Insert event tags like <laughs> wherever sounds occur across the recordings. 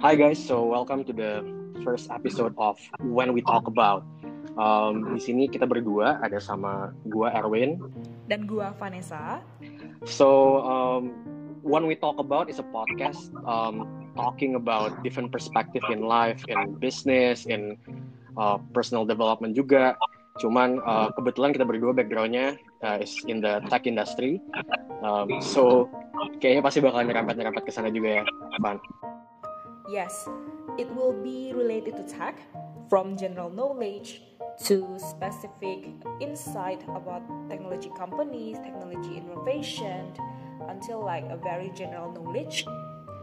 Hi guys, so welcome to the first episode of When We Talk About. Um, di sini kita berdua ada sama gua Erwin dan gua Vanessa. So um, When We Talk About is a podcast um, talking about different perspective in life, in business, in uh, personal development juga. Cuman uh, kebetulan kita berdua backgroundnya uh, is in the tech industry. Um, so kayaknya pasti bakal nyerempet-nyerempet ke sana juga ya, Van. Yes, it will be related to tech from general knowledge to specific insight about technology companies, technology innovation, until like a very general knowledge.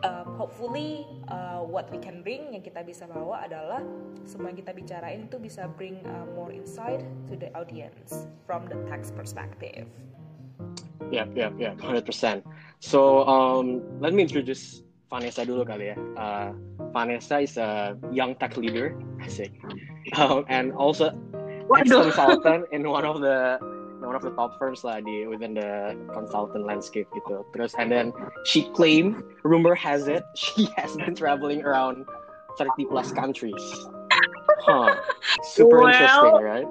Um, hopefully, uh, what we can bring yang kita bisa bawa adalah semua yang kita bicarain itu bisa bring uh, more insight to the audience from the text perspective. Yeah, yeah, yeah, hundred percent. So um, let me introduce Vanessa dulu kali ya. Uh, Vanessa is a young tech leader, asik, um, and also ex consultant in one of the one of the top firms lah di within the consultant landscape gitu. Terus and then she claimed, rumor has it, <laughs> she has been traveling around 30 plus countries. Huh. Super well, interesting, right?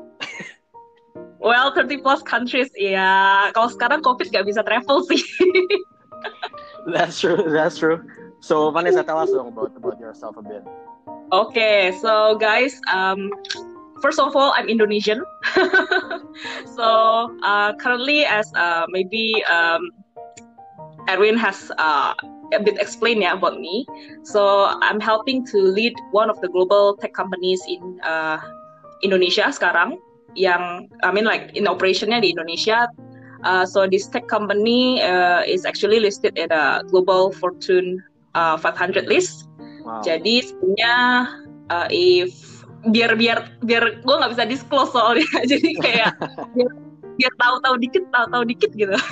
well, 30 plus countries ya. Kalau sekarang COVID gak bisa travel sih. <laughs> that's true. That's true. So Vanessa, tell us about about yourself a bit. Okay, so guys, um, first of all, I'm Indonesian. <laughs> so uh, currently, as uh, maybe um, Erwin has uh, a bit explained yeah, about me, so I'm helping to lead one of the global tech companies in uh, Indonesia sekarang. Yang I mean like in operationnya di Indonesia. Uh, so this tech company uh, is actually listed at a global Fortune uh, 500 list. Wow. Jadi sebenarnya uh, if biar biar biar gue nggak bisa disclose soalnya <laughs> jadi kayak <laughs> biar, biar tahu-tahu dikit tahu-tahu dikit gitu. <laughs>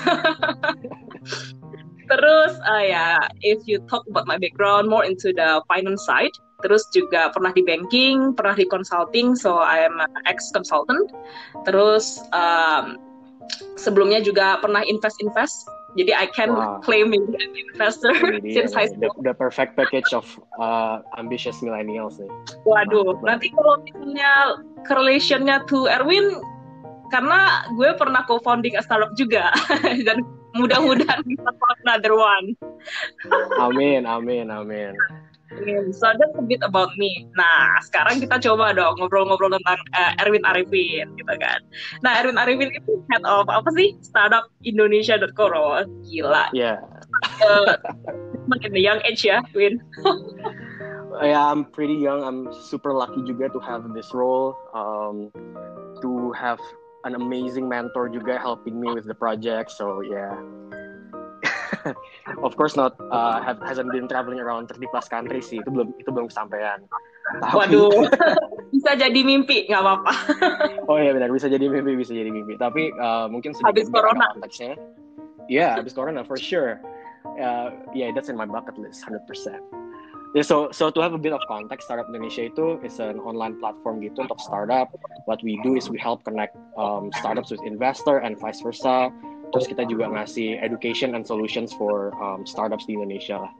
Terus uh, ya, if you talk about my background more into the finance side, terus juga pernah di banking, pernah di consulting, so I am ex consultant. Terus um, sebelumnya juga pernah invest invest jadi I can wow. claim an investor dia, <laughs> since high school. The, the perfect package of uh, ambitious millennials nih. Waduh, nah, nanti kalau misalnya correlationnya to Erwin, karena gue pernah co-founding a startup juga <laughs> dan mudah-mudahan bisa another one. amin, amin, amin. So that's a bit about me. Nah, sekarang kita coba dong ngobrol-ngobrol tentang uh, Erwin Arifin gitu kan. Nah, Erwin Arifin itu head of apa sih? Startup Indonesia.co. Oh, gila. Yeah. uh, <laughs> makin young age ya, Win. <laughs> yeah, I'm pretty young. I'm super lucky juga to have this role. Um, to have an amazing mentor juga helping me with the project. So yeah, of course not uh, have, hasn't been traveling around 30 plus countries sih. Itu belum itu belum kesampaian. Tapi... waduh. <laughs> Bisa jadi mimpi nggak apa-apa. <laughs> Oh iya benar. Bisa jadi mimpi bisa jadi mimpi. Tapi uh, mungkin sedikit habis corona. konteksnya. Ya yeah, habis corona for sure. Uh, yeah that's in my bucket list 100% Yeah, so so to have a bit of context, Startup Indonesia itu is an online platform gitu untuk startup. What we do is we help connect um, startups with investor and vice versa. Terus kita juga ngasih education and solutions for um, startups di Indonesia lah.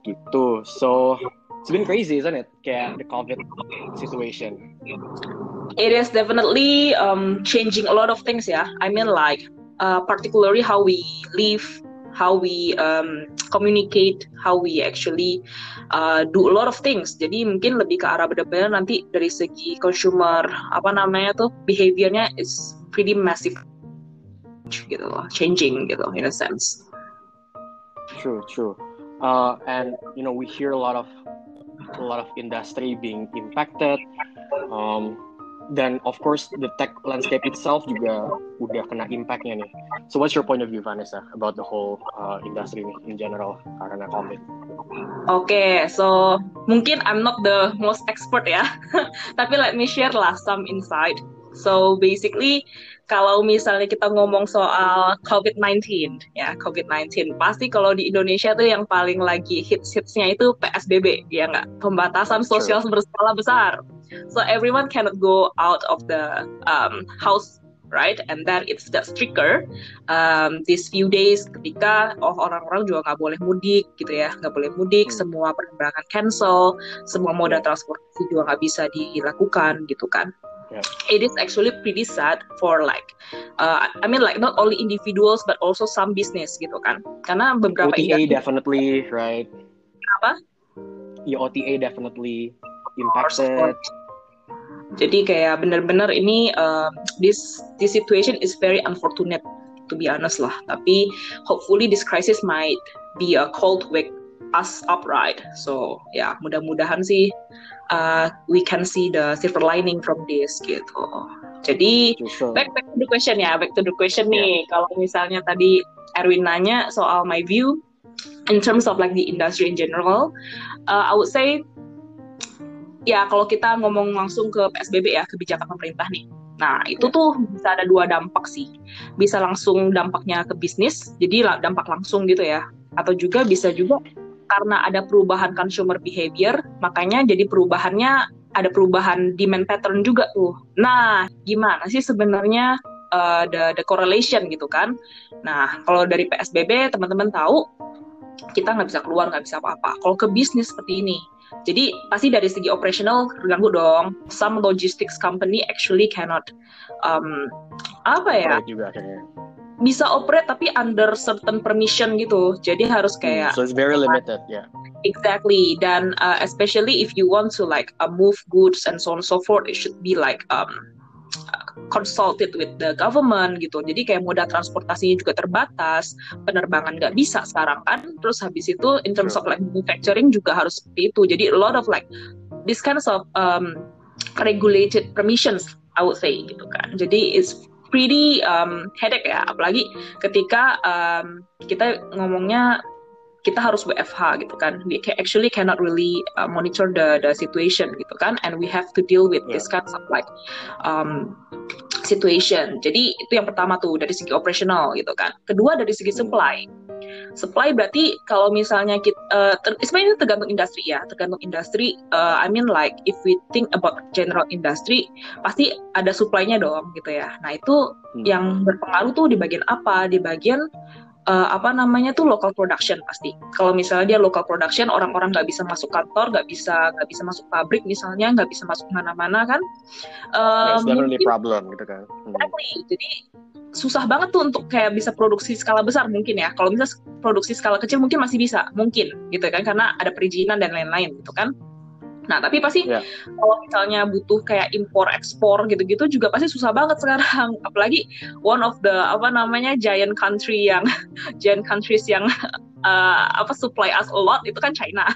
Gitu. So it's been crazy, isn't it? Kayak the COVID situation. It is definitely um, changing a lot of things ya. I mean like uh, particularly how we live, how we um, communicate, how we actually uh, do a lot of things. Jadi mungkin lebih ke arah benar-benar nanti dari segi consumer apa namanya tuh behaviornya is pretty massive gitu loh, changing gitu in a sense. True, true. Uh, and you know we hear a lot of a lot of industry being impacted. Um, dan of course the tech landscape itself juga udah kena impactnya nih. So what's your point of view Vanessa about the whole uh, industry in general karena COVID? Oke, okay, so mungkin I'm not the most expert ya, <laughs> tapi let me share lah some insight. So basically kalau misalnya kita ngomong soal COVID-19 ya COVID-19 pasti kalau di Indonesia tuh yang paling lagi hits-hitsnya itu PSBB ya nggak pembatasan sosial berskala besar so everyone cannot go out of the um, house right? And then it's the stricter um, these few days ketika oh orang-orang juga nggak boleh mudik gitu ya, nggak boleh mudik, hmm. semua penerbangan cancel, semua moda transportasi juga nggak bisa dilakukan gitu kan. Yeah. It is actually pretty sad for like, uh, I mean like not only individuals but also some business gitu kan, karena beberapa OTA definitely right. Apa? Ya OTA definitely impacted. Jadi kayak benar-benar ini uh, this this situation is very unfortunate to be honest lah. Tapi hopefully this crisis might be a to wake us up right. So ya yeah, mudah-mudahan sih uh, we can see the silver lining from this gitu. Jadi back back to the question ya, back to the question yeah. nih. Kalau misalnya tadi Erwin nanya soal my view in terms of like the industry in general, uh, I would say ya kalau kita ngomong langsung ke PSBB ya kebijakan pemerintah nih. Nah itu tuh bisa ada dua dampak sih. Bisa langsung dampaknya ke bisnis, jadi dampak langsung gitu ya. Atau juga bisa juga karena ada perubahan consumer behavior, makanya jadi perubahannya ada perubahan demand pattern juga tuh. Nah gimana sih sebenarnya uh, the the correlation gitu kan? Nah kalau dari PSBB teman-teman tahu kita nggak bisa keluar nggak bisa apa-apa. Kalau ke bisnis seperti ini jadi pasti dari segi operational terganggu dong. Some logistics company actually cannot um, apa ya? juga. Bisa operate tapi under certain permission gitu. Jadi harus hmm, kayak. So it's very limited, ya. Yeah. Exactly. Dan uh, especially if you want to like uh, move goods and so on and so forth, it should be like um, consulted with the government gitu. Jadi kayak moda transportasinya juga terbatas, penerbangan nggak bisa sekarang kan. Terus habis itu in terms of like manufacturing juga harus seperti itu. Jadi a lot of like this kinds of um, regulated permissions I would say gitu kan. Jadi it's pretty um, headache ya, apalagi ketika um, kita ngomongnya kita harus WFH gitu kan. We actually cannot really uh, monitor the the situation gitu kan, and we have to deal with yeah. this kind of like um, situation. Jadi itu yang pertama tuh dari segi operational gitu kan. Kedua dari segi supply. Supply berarti kalau misalnya kita, uh, ter, sebenarnya tergantung industri ya, tergantung industri. Uh, I mean like if we think about general industry, pasti ada supply-nya dong gitu ya. Nah itu hmm. yang berpengaruh tuh di bagian apa? Di bagian uh, apa namanya tuh local production pasti. Kalau misalnya dia local production, orang-orang nggak bisa masuk kantor, nggak bisa nggak bisa masuk pabrik misalnya, nggak bisa masuk mana-mana kan. Um, definitely problem gitu kan. Hmm. Exactly. Jadi susah banget tuh untuk kayak bisa produksi skala besar mungkin ya. Kalau misalnya produksi skala kecil mungkin masih bisa, mungkin gitu kan karena ada perizinan dan lain-lain gitu kan. Nah, tapi pasti yeah. kalau misalnya butuh kayak impor ekspor gitu-gitu juga pasti susah banget sekarang. <laughs> Apalagi one of the apa namanya giant country yang <laughs> giant countries yang uh, <laughs> apa supply us a lot itu kan China.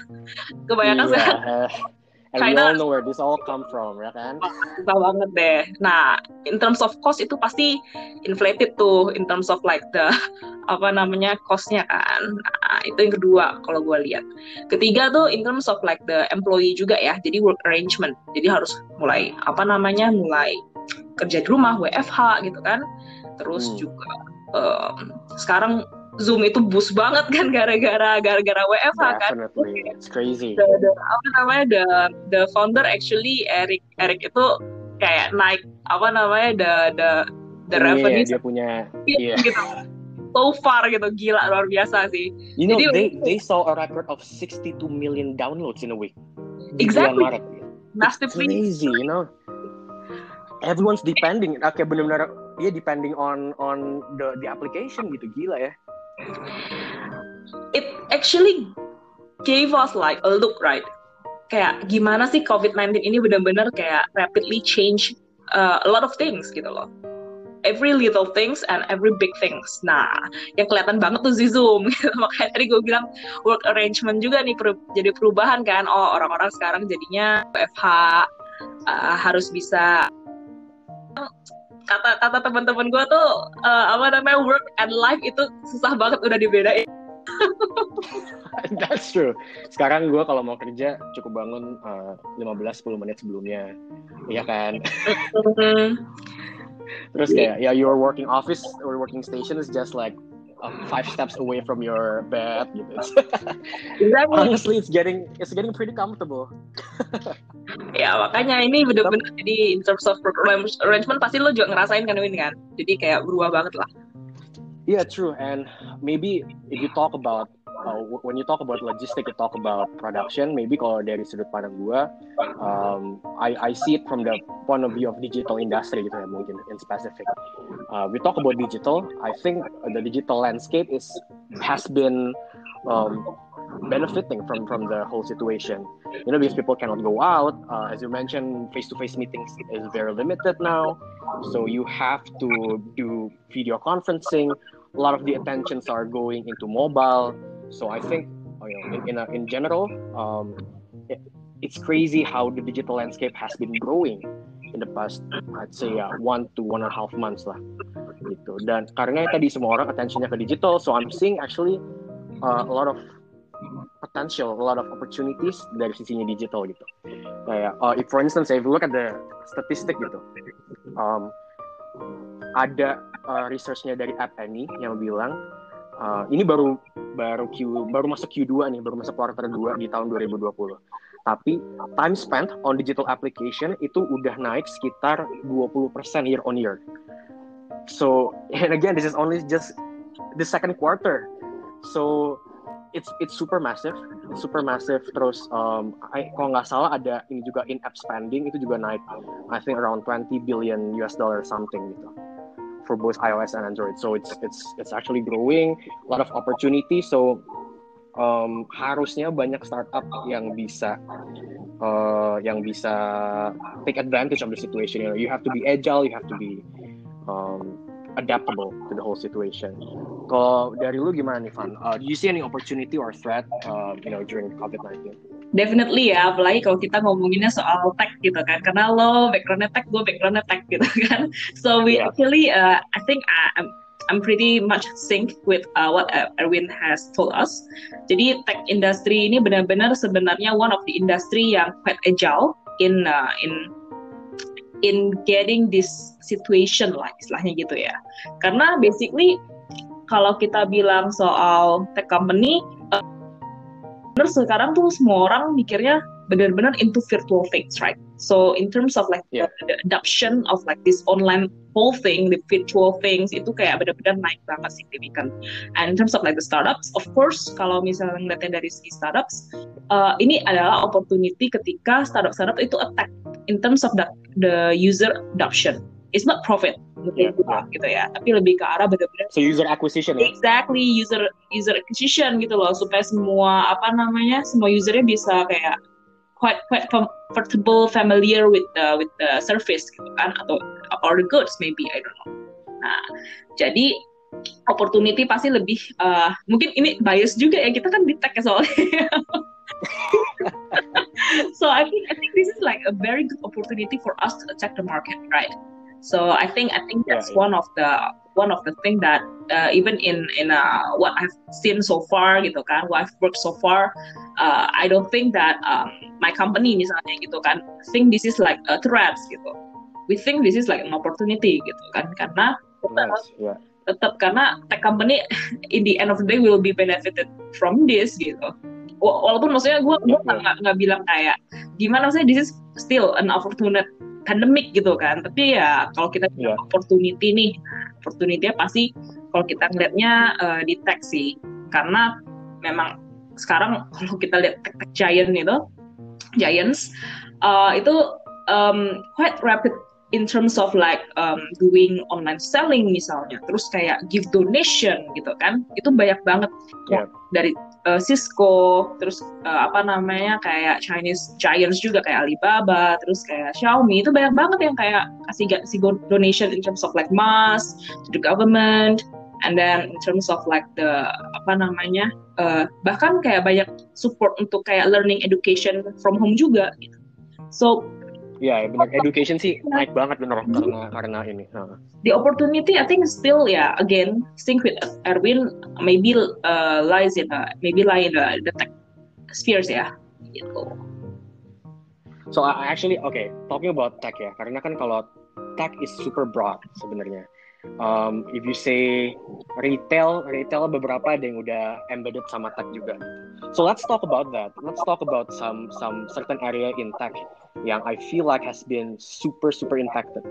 Kebanyakan yeah. sekarang And China, we all know where this all come from, ya kan? Susah banget deh. Nah, in terms of cost itu pasti inflated tuh, in terms of like the <laughs> apa namanya costnya kan. Nah, itu yang kedua kalau gue lihat. Ketiga tuh in terms of like the employee juga ya, jadi work arrangement. Jadi harus mulai apa namanya, mulai kerja di rumah, WFH gitu kan. Terus hmm. juga um, sekarang Zoom itu boost banget kan gara-gara gara-gara WFH kan. It's crazy. The, the, apa namanya the the founder actually Eric Eric itu kayak naik apa namanya the the the yeah, revenue dia punya iya. gitu. So far gitu gila luar biasa sih. You know Jadi, they they saw a record of 62 million downloads in a week. Exactly. Massively. Crazy, you know. Everyone's depending. Oke, okay, benar-benar dia depending on on the the application gitu gila ya it actually gave us like a look right kayak gimana sih COVID-19 ini benar-benar kayak rapidly change uh, a lot of things gitu loh every little things and every big things. Nah, yang kelihatan banget tuh di Zoom. Gitu. <laughs> Makanya tadi gue bilang work arrangement juga nih per, jadi perubahan kan. Oh, orang-orang sekarang jadinya WFH uh, harus bisa kata kata teman-teman gue tuh uh, apa namanya work and life itu susah banget udah dibedain. <laughs> That's true. Sekarang gue kalau mau kerja cukup bangun uh, 15-10 menit sebelumnya, iya kan? Terus kayak ya your working office or working station is just like five steps away from your bed gitu. <laughs> exactly. Honestly, it's getting it's getting pretty comfortable. <laughs> ya makanya ini bener-bener jadi in terms of arrangement pasti lo juga ngerasain kan ini kan. Jadi kayak berubah banget lah. Yeah, true. And maybe if you talk about uh, when you talk about logistic, you talk about production. Maybe kalau dari sudut pandang gue, um, I I see it from the point of view of digital industry gitu ya mungkin in specific. Uh, we talk about digital. I think the digital landscape is has been um, benefiting from from the whole situation. You know, because people cannot go out. Uh, as you mentioned, face-to-face meetings is very limited now. So you have to do video conferencing a lot of the attentions are going into mobile. So I think you know, in in, a, in general, um, it, it's crazy how the digital landscape has been growing in the past, I'd say uh, one to one and a half months lah, gitu. Dan karena tadi semua orang attentionnya ke digital, so I'm seeing actually uh, a lot of potential, a lot of opportunities dari sisinya digital gitu. Kayak, uh, if for instance, if you look at the statistic gitu, um, ada uh, researchnya dari App Annie yang bilang uh, ini baru baru Q baru masuk Q2 nih, baru masuk quarter 2 di tahun 2020. Tapi time spent on digital application itu udah naik sekitar 20% year on year. So, <laughs> and again, this is only just the second quarter. So, it's it's super massive, super massive. Terus um, I, kalau nggak salah ada ini juga in app spending itu juga naik, I think around 20 billion US dollar something gitu for both iOS and Android. So it's it's it's actually growing, a lot of opportunity. So um, harusnya banyak startup yang bisa uh, yang bisa take advantage of the situation. You know, you have to be agile, you have to be um, adaptable to the whole situation. Kalau dari lu gimana nih, Van? Uh, do you see any opportunity or threat, uh, you know, during COVID-19? Definitely ya, apalagi kalau kita ngomonginnya soal tech gitu kan, karena lo backgroundnya tech, gue backgroundnya tech gitu <laughs> kan. So we yeah. actually, uh, I think uh, I'm, I'm pretty much sync with uh, what Erwin has told us. Jadi tech industry ini benar-benar sebenarnya one of the industry yang quite agile in uh, in in getting this situation lah istilahnya gitu ya. Karena basically kalau kita bilang soal tech company, uh, sekarang tuh semua orang mikirnya benar-benar into virtual things, right? So in terms of like yeah. the, adoption of like this online whole thing, the virtual things itu kayak benar-benar naik banget signifikan. And in terms of like the startups, of course kalau misalnya ngeliatnya dari segi startups, uh, ini adalah opportunity ketika startup-startup itu attack in terms of the, the user adoption. It's not profit, yeah. gitu ya tapi lebih ke arah benar-benar so user acquisition ya? exactly user user acquisition gitu loh supaya semua apa namanya semua usernya bisa kayak quite quite comfortable familiar with the with the service gitu kan atau or the goods maybe I don't know. Nah jadi opportunity pasti lebih uh, mungkin ini bias juga ya kita kan di tech ya soalnya. <laughs> So I think I think this is like a very good opportunity for us to attack the market right? So I think I think that's yeah, yeah. one of the one of the thing that uh, even in in uh, what I've seen so far gitu kan, what I've worked so far, uh, I don't think that um, my company misalnya gitu kan, think this is like a threat gitu. We think this is like an opportunity gitu kan, karena yes, yeah. tetap karena tech company in the end of the day will be benefited from this gitu. Walaupun maksudnya gue gue nggak nggak bilang kayak gimana sih this is still an opportunity pandemik gitu kan tapi ya kalau kita yeah. opportunity nih opportunity pasti kalau kita ngeliatnya uh, di tech sih karena memang sekarang <laughs> kalau kita lihat tech, tech giant itu giants uh, itu um, quite rapid in terms of like um, doing online selling misalnya terus kayak give donation gitu kan itu banyak banget yeah. dari uh, Cisco, terus uh, apa namanya kayak Chinese giants juga kayak Alibaba, terus kayak Xiaomi itu banyak banget yang kayak kasih kasih donation in terms of like mask to the government, and then in terms of like the apa namanya uh, bahkan kayak banyak support untuk kayak learning education from home juga gitu. So Ya, yeah, benar. Education sih naik banget benar karena karena ini. Uh. The opportunity I think still ya yeah, again think with Erwin maybe uh, lies in uh, maybe lie in the, the tech spheres ya. Gitu. So I actually okay talking about tech ya karena kan kalau tech is super broad sebenarnya. Um, if you say retail, retail beberapa ada yang udah embedded sama tech juga. So let's talk about that. Let's talk about some some certain area in tech yang I feel like has been super super impacted.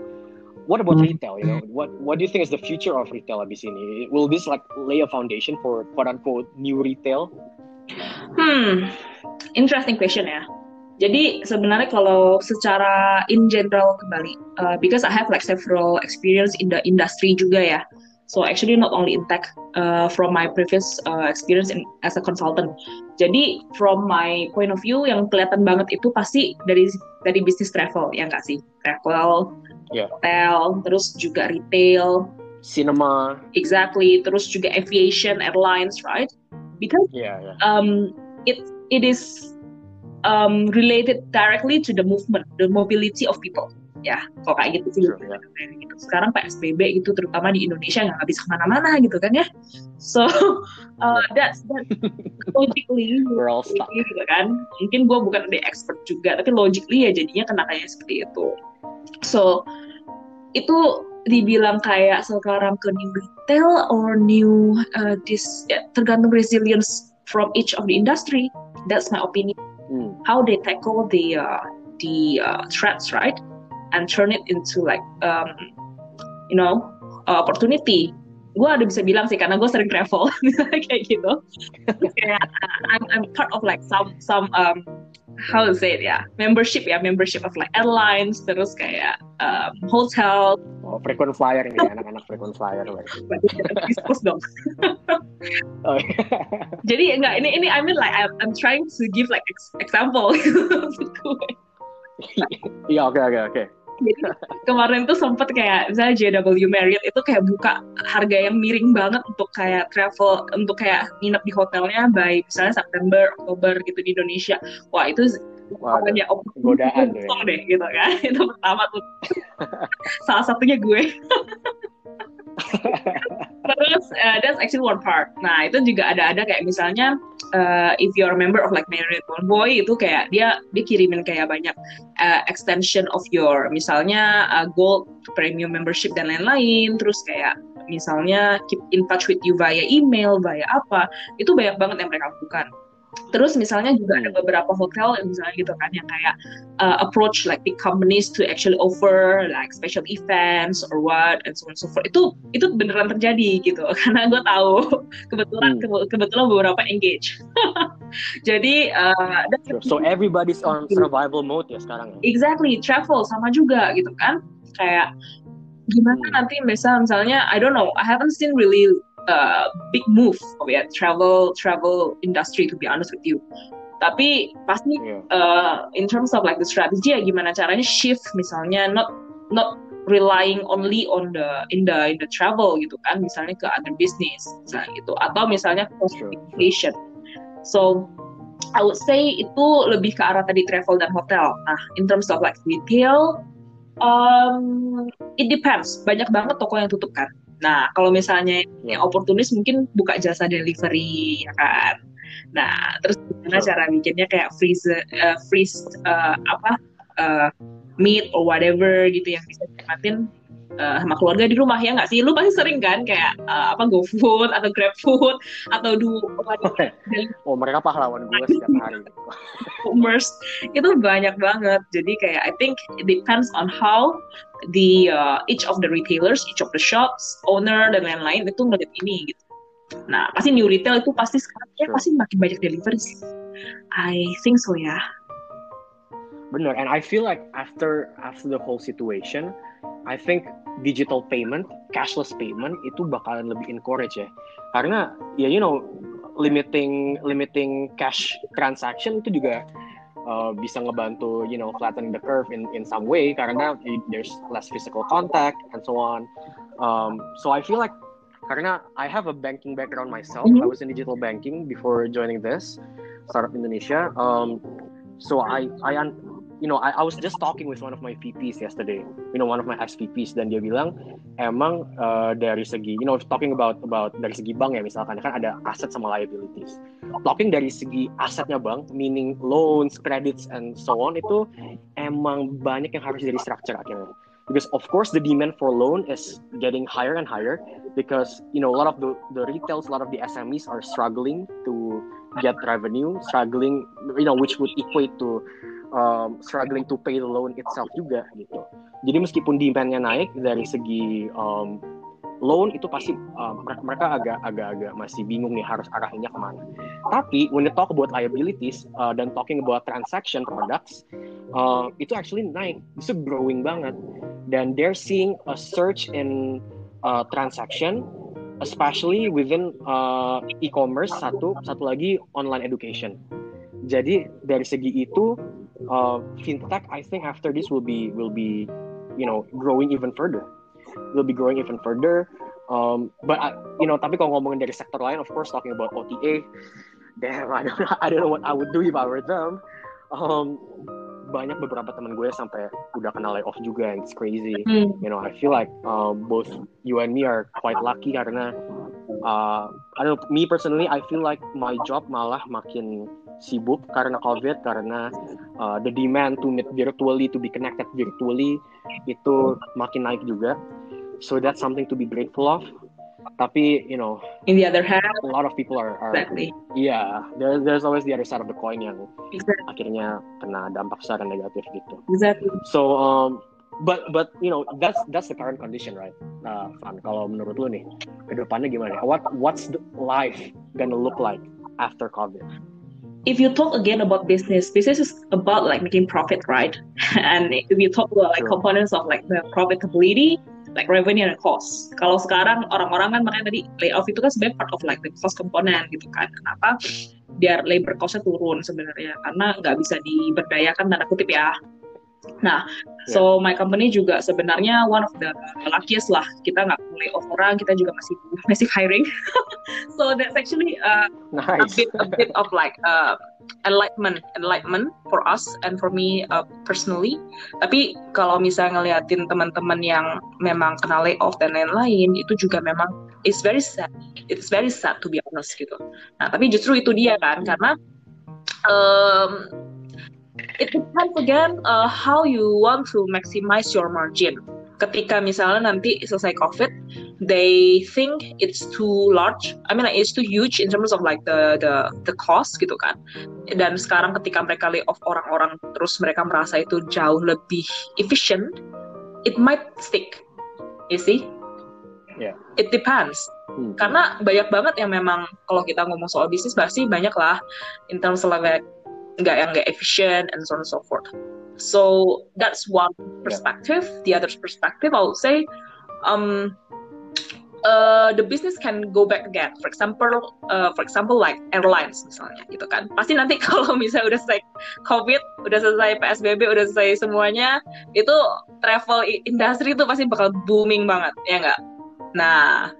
What about hmm. retail? You know, what what do you think is the future of retail abis ini? Will this like lay a foundation for quote unquote new retail? Hmm, interesting question ya. Jadi sebenarnya kalau secara in general kembali, uh, because I have like several experience in the industry juga ya. So actually not only in tech, uh, from my previous uh, experience in, as a consultant. Jadi from my point of view yang kelihatan banget itu pasti dari dari bisnis travel ya nggak sih? Travel, yeah. hotel, terus juga retail, cinema. Exactly. Terus juga aviation, airlines, right? Because yeah, yeah. Um, it it is um, related directly to the movement, the mobility of people. Ya, kok kayak gitu sih. Yeah. gitu. Sekarang PSBB itu terutama di Indonesia nggak bisa ke mana-mana gitu kan ya. So <laughs> uh, that's that logically <laughs> We're all stuck. gitu kan. Mungkin gue bukan the expert juga, tapi logically ya jadinya kena kayak seperti itu. So itu dibilang kayak sekarang ke new retail or new uh, this ya, tergantung resilience from each of the industry. That's my opinion. Mm. How they tackle the uh, the uh, threats, right, and turn it into like um, you know uh, opportunity. Gue ada bisa bilang sih karena gue sering travel <laughs> kayak gitu. kayak I'm, I'm part of like some some um, how to say it ya membership ya membership of like airlines terus kayak um, hotel oh frequent flyer ini anak-anak frequent flyer diskus dong <laughs> oh, iya. jadi enggak ini ini I mean like I'm, I'm trying to give like example <laughs> iya oke oke oke jadi kemarin tuh sempet kayak misalnya JW Marriott itu kayak buka harga yang miring banget untuk kayak travel untuk kayak nginep di hotelnya by misalnya September Oktober gitu di Indonesia. Wah itu Wah, ya godaan deh. deh gitu kan. <laughs> Itu pertama tuh. <laughs> Salah satunya gue <laughs> Terus uh, that's actually one part. Nah itu juga ada ada kayak misalnya uh, if you're a member of like Marriott Bonvoy itu kayak dia dia kirimin kayak banyak uh, extension of your misalnya uh, gold premium membership dan lain-lain. Terus kayak misalnya keep in touch with you via email, via apa. Itu banyak banget yang mereka lakukan. Terus misalnya juga ada hmm. beberapa hotel yang misalnya gitu kan yang kayak uh, approach like big companies to actually offer like special events or what and so on and so forth. Itu itu beneran terjadi gitu <laughs> karena gue tahu kebetulan hmm. kebetulan beberapa engage. <laughs> Jadi uh, so everybody's on survival mode ya sekarang. Ya? Exactly, travel sama juga gitu kan. Kayak gimana hmm. nanti misal misalnya I don't know, I haven't seen really uh, big move of ya travel travel industry to be honest with you. Tapi pasti yeah. uh, in terms of like the strategy ya gimana caranya shift misalnya not not relying only on the in the in the travel gitu kan. Misalnya ke other business misalnya gitu. Atau misalnya cost so I would say itu lebih ke arah tadi travel dan hotel. Nah in terms of like retail um, it depends. Banyak banget toko yang tutup kan Nah, kalau misalnya yang oportunis mungkin buka jasa delivery, ya kan. Nah, terus gimana cara bikinnya kayak freeze uh, freeze uh, apa uh, meat or whatever gitu yang bisa nikmatin uh, sama keluarga di rumah ya nggak sih? Lu pasti sering kan kayak uh, apa GoFood atau GrabFood atau du <laughs> Oh mereka pahlawan gue setiap hari. <laughs> Commerce itu banyak banget. Jadi kayak I think it depends on how the uh, each of the retailers, each of the shops, owner dan lain-lain itu ngeliat ini gitu. Nah pasti new retail itu pasti sekarang ya pasti makin banyak delivery sih. I think so ya. Bener, and I feel like after after the whole situation, I think digital payment, cashless payment itu bakalan lebih encourage ya. Karena ya you know limiting limiting cash transaction itu juga uh, bisa ngebantu you know flatten the curve in in some way karena there's less physical contact and so on. Um, so I feel like karena I have a banking background myself, mm -hmm. I was in digital banking before joining this startup Indonesia. Um, so I I you know, I, I was just talking with one of my VPs yesterday, you know, one of my ex VPs dan dia bilang emang uh, dari segi, you know, talking about about dari segi bank ya misalkan kan ada aset sama liabilities. Talking dari segi asetnya bank, meaning loans, credits and so on itu emang banyak yang harus jadi structure akhirnya. because of course the demand for loan is getting higher and higher because you know a lot of the the retails a lot of the SMEs are struggling to get revenue struggling you know which would equate to um, struggling to pay the loan itself juga gitu jadi meskipun demandnya naik dari segi um, loan itu pasti uh, mereka agak agak agak masih bingung nih harus arahnya ke mana. Tapi when you talk about liabilities uh, dan talking about transaction products, uh, itu actually naik, itu growing banget. Dan they're seeing a surge in uh, transaction, especially within uh, e-commerce satu, satu lagi online education. Jadi dari segi itu, uh, fintech I think after this will be will be you know growing even further will be growing even further. Um, but I, you know, tapi kalau ngomongin dari sektor lain, of course, talking about OTA, damn, I don't, <laughs> I don't know what I would do if I were them. Um, banyak beberapa teman gue sampai udah kena layoff juga, and it's crazy. Mm. You know, I feel like um, both you and me are quite lucky karena uh, I don't know, me personally, I feel like my job malah makin sibuk karena COVID, karena uh, the demand to meet virtually, to be connected virtually itu makin naik juga. So that's something to be grateful of. Tapi you know, in the other hand, a lot of people are, are exactly. Yeah, there, there's always the other side of the coin yang exactly. akhirnya kena dampak secara negatif gitu. Exactly. So um, but but you know that's that's the current condition right uh, Van kalau menurut lu nih ke depannya gimana what what's the life gonna look like after COVID if you talk again about business business is about like making profit right <laughs> and if you talk about like sure. components of like the profitability like revenue and cost. Kalau sekarang orang-orang kan makanya tadi layoff itu kan sebenarnya part of like the cost component gitu kan. Kenapa? Biar labor costnya turun sebenarnya. Karena nggak bisa diberdayakan tanda kutip ya Nah, so my company juga sebenarnya one of the luckiest lah. Kita nggak mulai off orang, kita juga masih masih hiring. <laughs> so that's actually uh, nice. a bit a bit of like uh, enlightenment enlightenment for us and for me uh, personally. Tapi kalau misalnya ngeliatin teman-teman yang memang kena layoff dan lain-lain, itu juga memang it's very sad. It's very sad to be honest gitu. Nah, tapi justru itu dia kan karena um, it depends again uh, how you want to maximize your margin. Ketika misalnya nanti selesai COVID, they think it's too large. I mean like it's too huge in terms of like the the the cost gitu kan. Dan sekarang ketika mereka lay off orang-orang terus mereka merasa itu jauh lebih efficient, it might stick. You see? Yeah. It depends. Hmm. Karena banyak banget yang memang kalau kita ngomong soal bisnis pasti banyak lah in terms of like nggak yang nggak efficient and so on and so forth. So that's one perspective. Yeah. The other perspective, I would say, um, uh, the business can go back again. For example, uh, for example, like airlines misalnya, gitu kan. Pasti nanti <laughs> kalau misalnya udah selesai COVID, udah selesai PSBB, udah selesai semuanya, itu travel industry itu pasti bakal booming banget, ya nggak? Nah,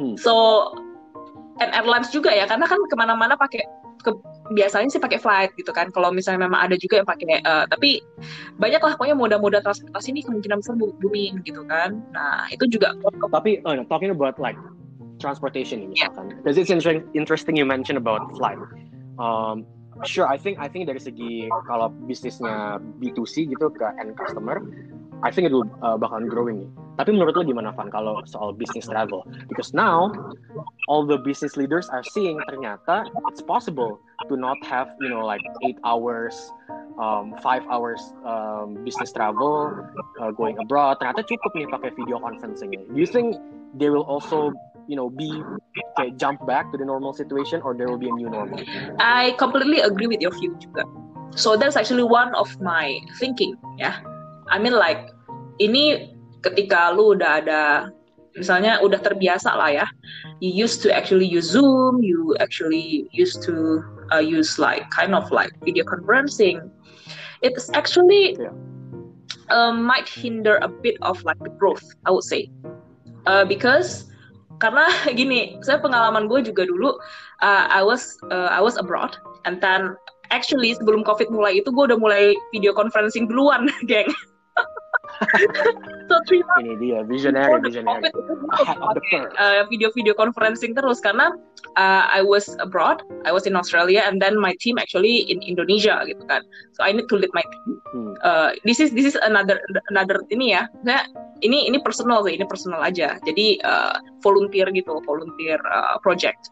hmm. so and airlines juga ya, karena kan ke mana-mana pakai ke, biasanya sih pakai flight gitu kan. Kalau misalnya memang ada juga yang pakai, uh, tapi banyak lah pokoknya moda-moda transportasi ini kemungkinan besar booming gitu kan. Nah itu juga. Tapi uh, talking about like transportation ini misalkan, yeah. it's interesting, interesting you mention about flight. Um, sure, I think I think dari segi kalau bisnisnya B2C gitu ke end customer, I think it will uh, bakalan growing nih. Tapi menurut lo gimana Van kalau soal business travel? Because now all the business leaders are seeing ternyata it's possible to not have you know like eight hours, um, five hours um, business travel uh, going abroad. Ternyata cukup nih pakai video conferencing. Do you think they will also you know be okay, jump back to the normal situation or there will be a new normal? I completely agree with your view juga. So that's actually one of my thinking ya. Yeah I mean like ini ketika lu udah ada misalnya udah terbiasa lah ya you used to actually use Zoom you actually used to uh, use like kind of like video conferencing. It's actually yeah. uh, might hinder a bit of like the growth I would say. Uh, because karena <laughs> gini saya pengalaman gue juga dulu uh, I was uh, I was abroad and then actually sebelum covid mulai itu gue udah mulai video conferencing duluan <laughs> geng so three months ini dia visionary visionary. the curve uh, video-video conferencing terus. Karena uh, I was abroad I was in Australia and then my team actually in Indonesia gitu kan. So I need to lead my team. Hmm. uh, this is this is another another ini ya. Saya ini ini personal sih ini personal aja. Jadi uh, volunteer gitu volunteer uh, project.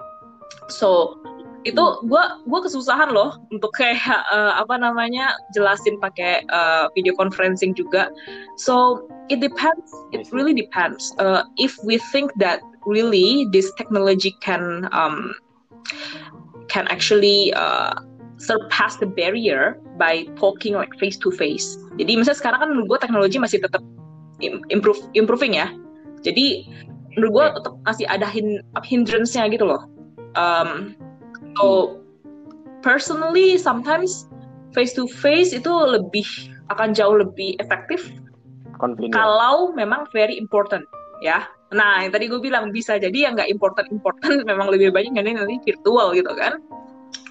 So itu gue gue kesusahan loh untuk kayak uh, <laughs> apa namanya jelasin pakai uh, video conferencing juga. So it depends. It really depends. Uh, if we think that really this technology can um, can actually uh, surpass the barrier by talking like face to face jadi misalnya sekarang kan menurut gue teknologi masih tetap improve improving ya. Jadi menurut gue tetap masih ada hindrance-nya gitu loh. Um, So personally sometimes face to face itu lebih akan jauh lebih efektif Convenient. kalau memang very important ya. Nah yang tadi gue bilang bisa jadi yang nggak important important <laughs> memang lebih banyak nanti nanti virtual gitu kan.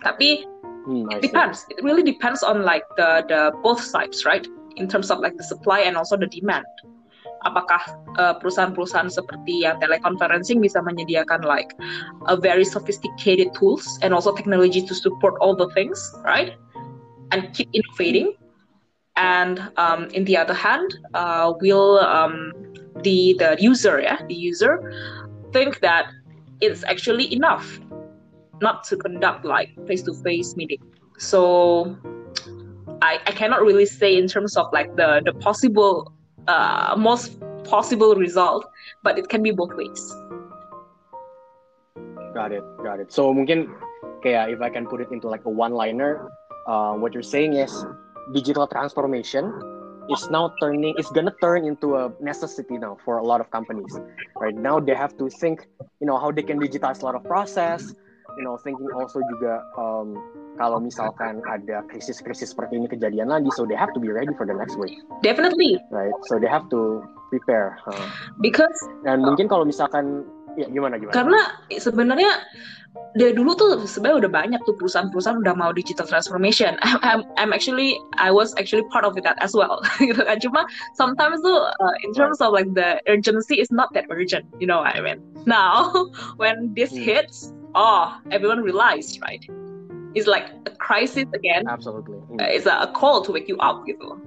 Tapi hmm, it depends. It really depends on like the the both sides right in terms of like the supply and also the demand apakah uh, perusahaan-perusahaan seperti yang teleconferencing bisa menyediakan like a very sophisticated tools and also technology to support all the things, right? And keep innovating. And um, in the other hand, uh, will um, the the user, yeah, the user, think that it's actually enough not to conduct like face-to-face meeting. So I, I cannot really say in terms of like the the possible uh, most possible result, but it can be both ways. Got it, got it. So mungkin kayak if I can put it into like a one-liner, uh, what you're saying is digital transformation is now turning is gonna turn into a necessity now for a lot of companies right now they have to think you know how they can digitize a lot of process you know thinking also juga um, kalau misalkan ada krisis-krisis seperti ini kejadian lagi, so they have to be ready for the next wave. Definitely. Right. So they have to prepare. Huh. Because dan mungkin kalau misalkan ya gimana gimana? Karena sebenarnya dari dulu tuh sebenarnya udah banyak tuh perusahaan-perusahaan udah mau digital transformation. <laughs> I'm, I'm actually I was actually part of that as well. <laughs> gitu kan. Cuma sometimes tuh uh, in terms of like the urgency is not that urgent. You know what I mean? Now <laughs> when this hmm. hits, oh everyone realized right it's like a crisis again. Absolutely. Mm. it's a, a, call to wake you up gitu.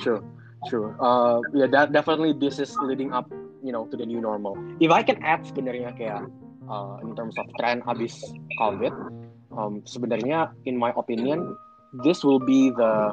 Sure, sure. Uh, yeah, that definitely this is leading up, you know, to the new normal. If I can add sebenarnya kayak uh, in terms of trend habis COVID, um, sebenarnya in my opinion, this will be the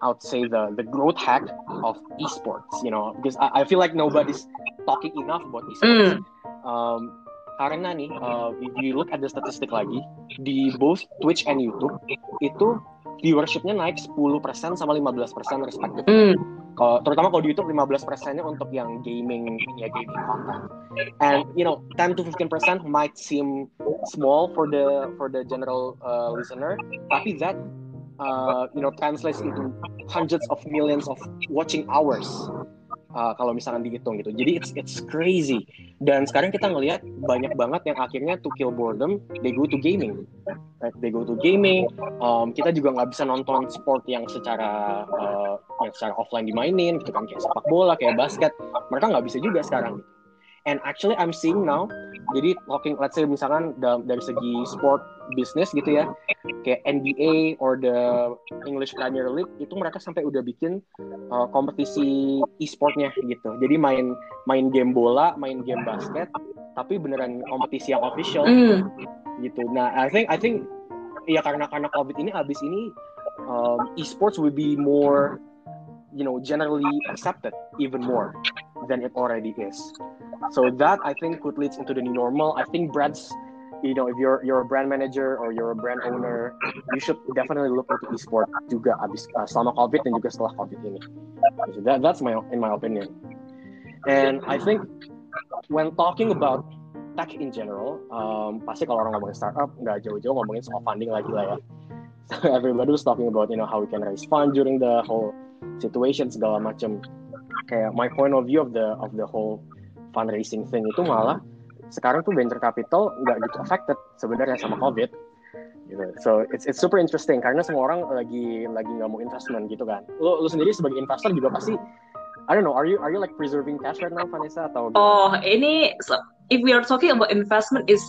I would say the the growth hack of esports. You know, because I, I feel like nobody's talking enough about esports. Mm. Um, karena nih uh, if you look at the statistic lagi di both Twitch and YouTube itu viewershipnya naik 10% sama 15% respective. Mm. Kalau terutama kalau di YouTube 15 persennya untuk yang gaming ya gaming content. And you know 10 to 15 percent might seem small for the for the general uh, listener, tapi that uh, you know translates into hundreds of millions of watching hours uh, kalau misalkan dihitung gitu. Jadi it's it's crazy. Dan sekarang kita ngelihat banyak banget yang akhirnya to kill boredom, they go to gaming. Right? They go to gaming. Um, kita juga nggak bisa nonton sport yang secara uh, yang secara offline dimainin, gitu kan kayak sepak bola, kayak basket. Mereka nggak bisa juga sekarang. And actually I'm seeing now, jadi talking let's say misalkan dari segi sport bisnis gitu ya, kayak NBA or the English Premier League itu mereka sampai udah bikin uh, kompetisi e-sportnya gitu. Jadi main main game bola, main game basket, tapi beneran kompetisi yang official mm. gitu. Nah, I think I think ya karena karena COVID ini abis ini um, e-sports will be more you know generally accepted even more than it already is. So that I think could lead into the new normal. I think brands, you know, if you're you're a brand manager or you're a brand owner, you should definitely look into e-sport juga abis uh, selama COVID dan juga setelah COVID ini. So that that's my in my opinion. And I think when talking about tech in general, um, pasti kalau orang ngomongin startup nggak jauh-jauh ngomongin soal funding lagi lah ya. So <laughs> everybody was talking about you know how we can raise fund during the whole situation segala macam kayak my point of view of the of the whole fundraising thing itu malah sekarang tuh venture capital nggak gitu affected sebenarnya sama covid gitu. So it's it's super interesting karena semua orang lagi lagi nggak mau investment gitu kan. Lo lo sendiri sebagai investor juga pasti I don't know, are you are you like preserving cash right now, Vanessa atau? Oh, ini so, if we are talking about investment is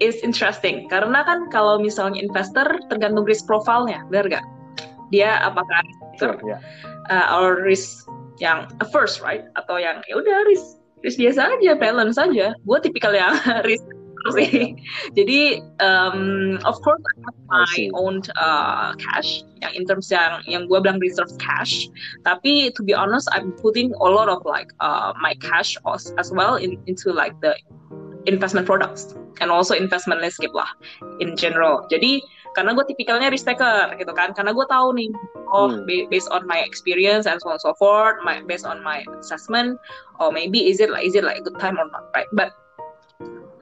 is interesting karena kan kalau misalnya investor tergantung risk profile-nya, benar gak? Dia apakah sure, yeah. uh, or risk yang first right atau yang ya udah risk risk biasa aja balance saja gue tipikal yang <laughs> risk sih. Jadi um, of course I have my own uh, cash. Yang in terms yang yang gue bilang reserve cash. Tapi to be honest I'm putting a lot of like uh, my cash as, as well in, into like the investment products and also investment landscape lah in general. Jadi karena gue tipikalnya risk taker gitu kan. Karena gue tahu nih oh hmm. based on my experience and so on and so forth my based on my assessment or maybe is it like is it like a good time or not right? But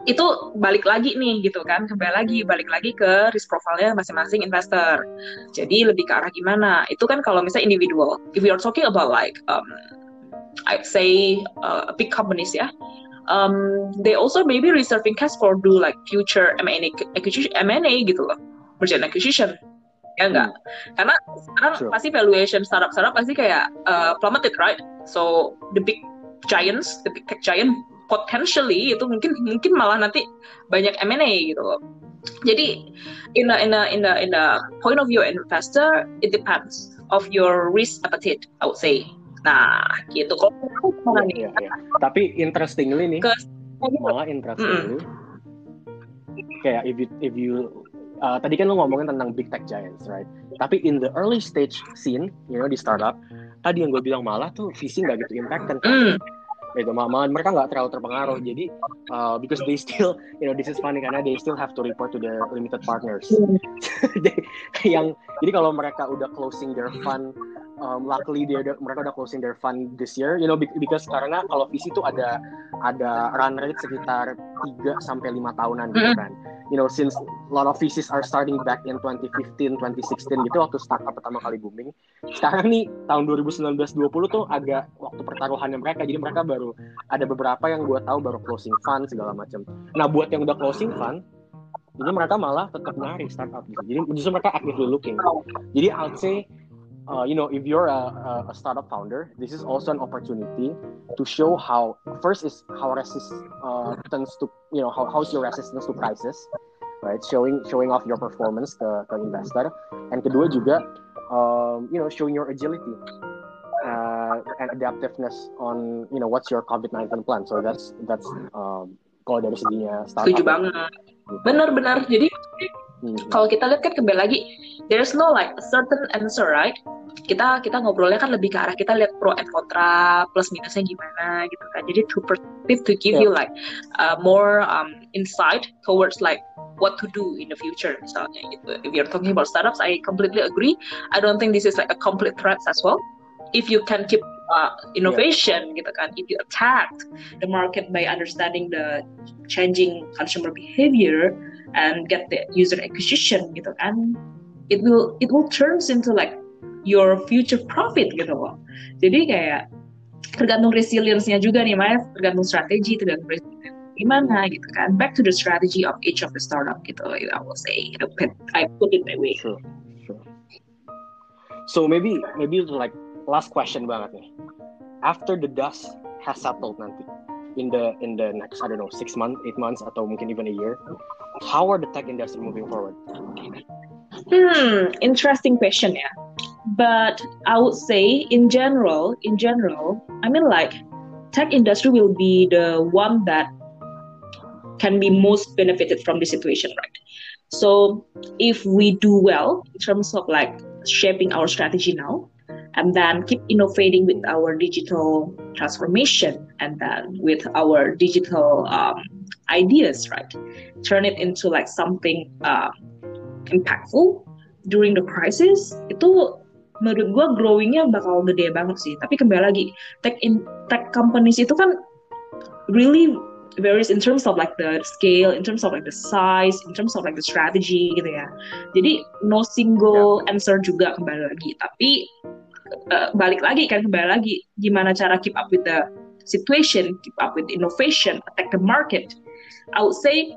itu balik lagi nih gitu kan. Kembali lagi balik lagi ke risk profile-nya masing-masing investor. Jadi lebih ke arah gimana? Itu kan kalau misalnya individual if we are talking about like um, I'd say uh, big companies ya um, they also maybe reserving cash for do like future M&A acquisition M&A gitu loh merchant acquisition ya enggak hmm. karena sekarang sure. pasti valuation startup startup pasti kayak uh, plummeted right so the big giants the big tech giant potentially itu mungkin mungkin malah nanti banyak M&A gitu loh jadi in a, in a, in a, in a point of view investor it depends of your risk appetite I would say nah gitu kok yeah, nih yeah, yeah. tapi interestingly nih ke, malah interestingly mm. kayak if you if you uh, tadi kan lu ngomongin tentang big tech giants, right? Tapi in the early stage scene, you know, di startup, tadi yang gue bilang malah tuh visi nggak gitu impact kan. Mm. Gitu, malah mereka nggak terlalu terpengaruh. Jadi, uh, because they still, you know, this is funny karena they still have to report to their limited partners. <laughs> yang, jadi kalau mereka udah closing their fund um, luckily dia mereka udah closing their fund this year you know because karena kalau visi itu ada ada run rate sekitar 3 sampai 5 tahunan gitu kan. You know since a lot of VCs are starting back in 2015 2016 gitu waktu startup pertama kali booming. Sekarang nih tahun 2019 20 tuh agak waktu pertaruhannya mereka jadi mereka baru ada beberapa yang gue tahu baru closing fund segala macam nah buat yang udah closing fund jadi mereka malah tetap nyari startup gitu. Jadi justru mereka actively looking. Jadi I'd say uh, you know, if you're a, a, startup founder, this is also an opportunity to show how first is how resistance to you know how, how's your resistance to crisis, right? Showing showing off your performance ke, ke investor, and kedua juga um, you know showing your agility and adaptiveness on you know what's your COVID 19 plan. So that's that's um, kalau dari seginya startup. Setuju banget. Benar-benar. Jadi hmm. kalau kita lihat kan kembali lagi, there's no like a certain answer, right? kita kita ngobrolnya kan lebih ke arah kita lihat pro and kontra plus minusnya gimana gitu kan jadi to perspective to give yeah. you like uh, more um, insight towards like what to do in the future misalnya gitu if you're talking about startups I completely agree I don't think this is like a complete threat as well if you can keep uh, innovation yeah. gitu kan if you attack the market by understanding the changing consumer behavior and get the user acquisition gitu kan it will it will turns into like your future profit gitu loh. Jadi kayak tergantung resilience-nya juga nih Mas, tergantung strategi, tergantung resilience gimana gitu kan. Back to the strategy of each of the startup gitu, I will say. I put it that way. Sure, sure. So maybe maybe like last question banget nih. After the dust has settled nanti in the in the next I don't know six months, eight months atau mungkin even a year, how are the tech industry moving forward? Hmm, interesting question ya but i would say in general in general i mean like tech industry will be the one that can be most benefited from the situation right so if we do well in terms of like shaping our strategy now and then keep innovating with our digital transformation and then with our digital um, ideas right turn it into like something uh, impactful during the crisis itu menurut gue growingnya bakal gede banget sih tapi kembali lagi tech in tech companies itu kan really varies in terms of like the scale, in terms of like the size, in terms of like the strategy gitu ya. Jadi no single yeah. answer juga kembali lagi. Tapi uh, balik lagi kan kembali lagi gimana cara keep up with the situation, keep up with innovation, attack the market. I would say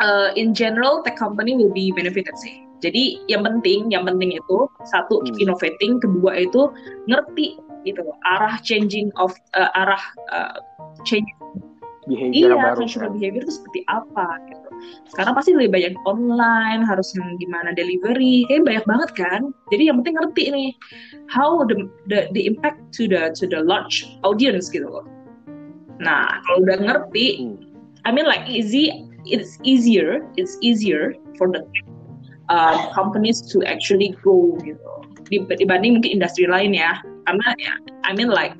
uh, in general tech company will be benefited sih. Jadi yang penting, yang penting itu satu Hmm. innovating, kedua itu ngerti gitu arah changing of uh, arah uh, change behavior iya baru kan. behavior itu seperti apa gitu. Sekarang pasti lebih banyak online, harus yang gimana delivery, kayak banyak banget kan. Jadi yang penting ngerti nih how the the, the impact to the to the large audience gitu loh. Nah kalau udah ngerti. I mean like easy, it's easier, it's easier for the uh, companies to actually grow gitu Dib- dibanding mungkin industri lain ya. Karena ya, I mean like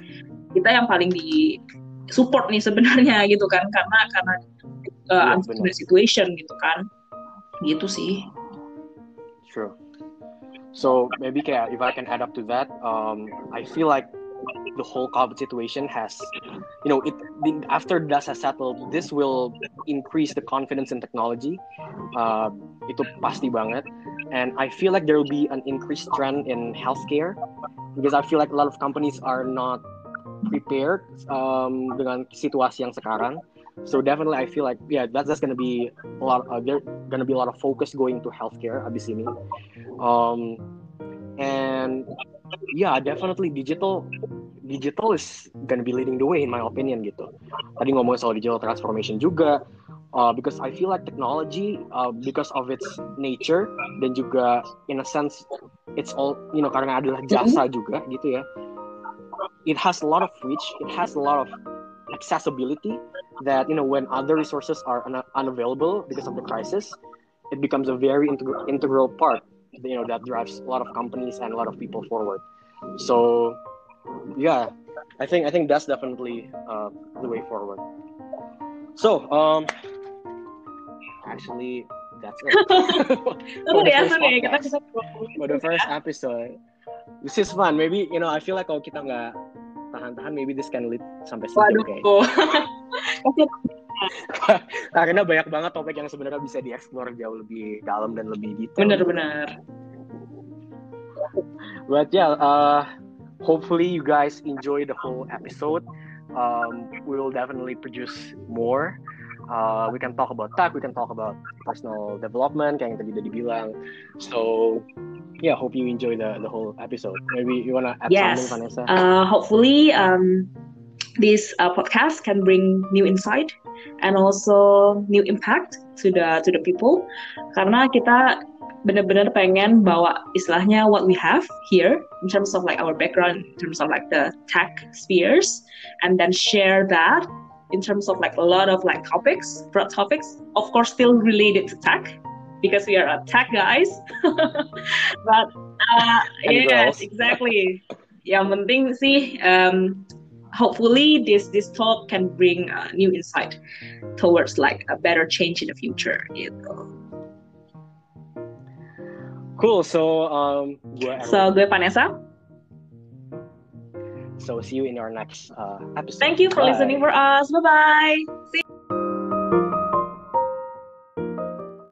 kita yang paling di support nih sebenarnya gitu kan karena karena uh, unfortunate situation gitu kan gitu sih True. So maybe kayak if I can add up to that, um, I feel like the whole COVID situation has, you know, it after dust has settled, this will increase the confidence in technology. Uh, itu pasti banget. And I feel like there will be an increased trend in healthcare because I feel like a lot of companies are not prepared um, dengan situasi yang sekarang. So definitely, I feel like yeah, that's that's gonna be a lot. Uh, there gonna be a lot of focus going to healthcare abis ini. Um, and yeah, definitely digital digital is gonna be leading the way in my opinion gitu. Tadi ngomongin soal digital transformation juga. Uh, because I feel like technology, uh, because of its nature dan juga in a sense, it's all you know karena adalah jasa juga gitu ya. It has a lot of reach, it has a lot of accessibility that you know when other resources are un- unavailable because of the crisis, it becomes a very integral integral part you know that drives a lot of companies and a lot of people forward. So yeah, I think I think that's definitely uh, the way forward. So um, actually that's it. <laughs> For the first seru ya kita podcast. For the first episode, this is fun. Maybe you know I feel like kalau kita nggak tahan-tahan, maybe this can lead sampai sejam kayak. <laughs> Karena banyak banget topik yang sebenarnya bisa dieksplor jauh lebih dalam dan lebih detail. bener-bener But yeah, uh, hopefully you guys enjoy the whole episode. Um, we will definitely produce more. Uh, we can talk about tech, we can talk about personal development, kayak yang tadi udah dibilang. So, yeah, hope you enjoy the the whole episode. Maybe you wanna add Yes. something, Vanessa? uh, hopefully um, this uh, podcast can bring new insight and also new impact to the to the people. Karena kita benar-benar pengen bawa istilahnya what we have here in terms of like our background in terms of like the tech spheres and then share that in terms of like a lot of like topics broad topics of course still related to tech because we are a tech guys. <laughs> But uh, yes girls. exactly. Yang penting sih um, hopefully this this talk can bring uh, new insight towards like a better change in the future gitu. Cool. So, um, gue So gue Vanessa. so see you in our next uh, episode. Thank you for Bye. listening for us. Bye bye. See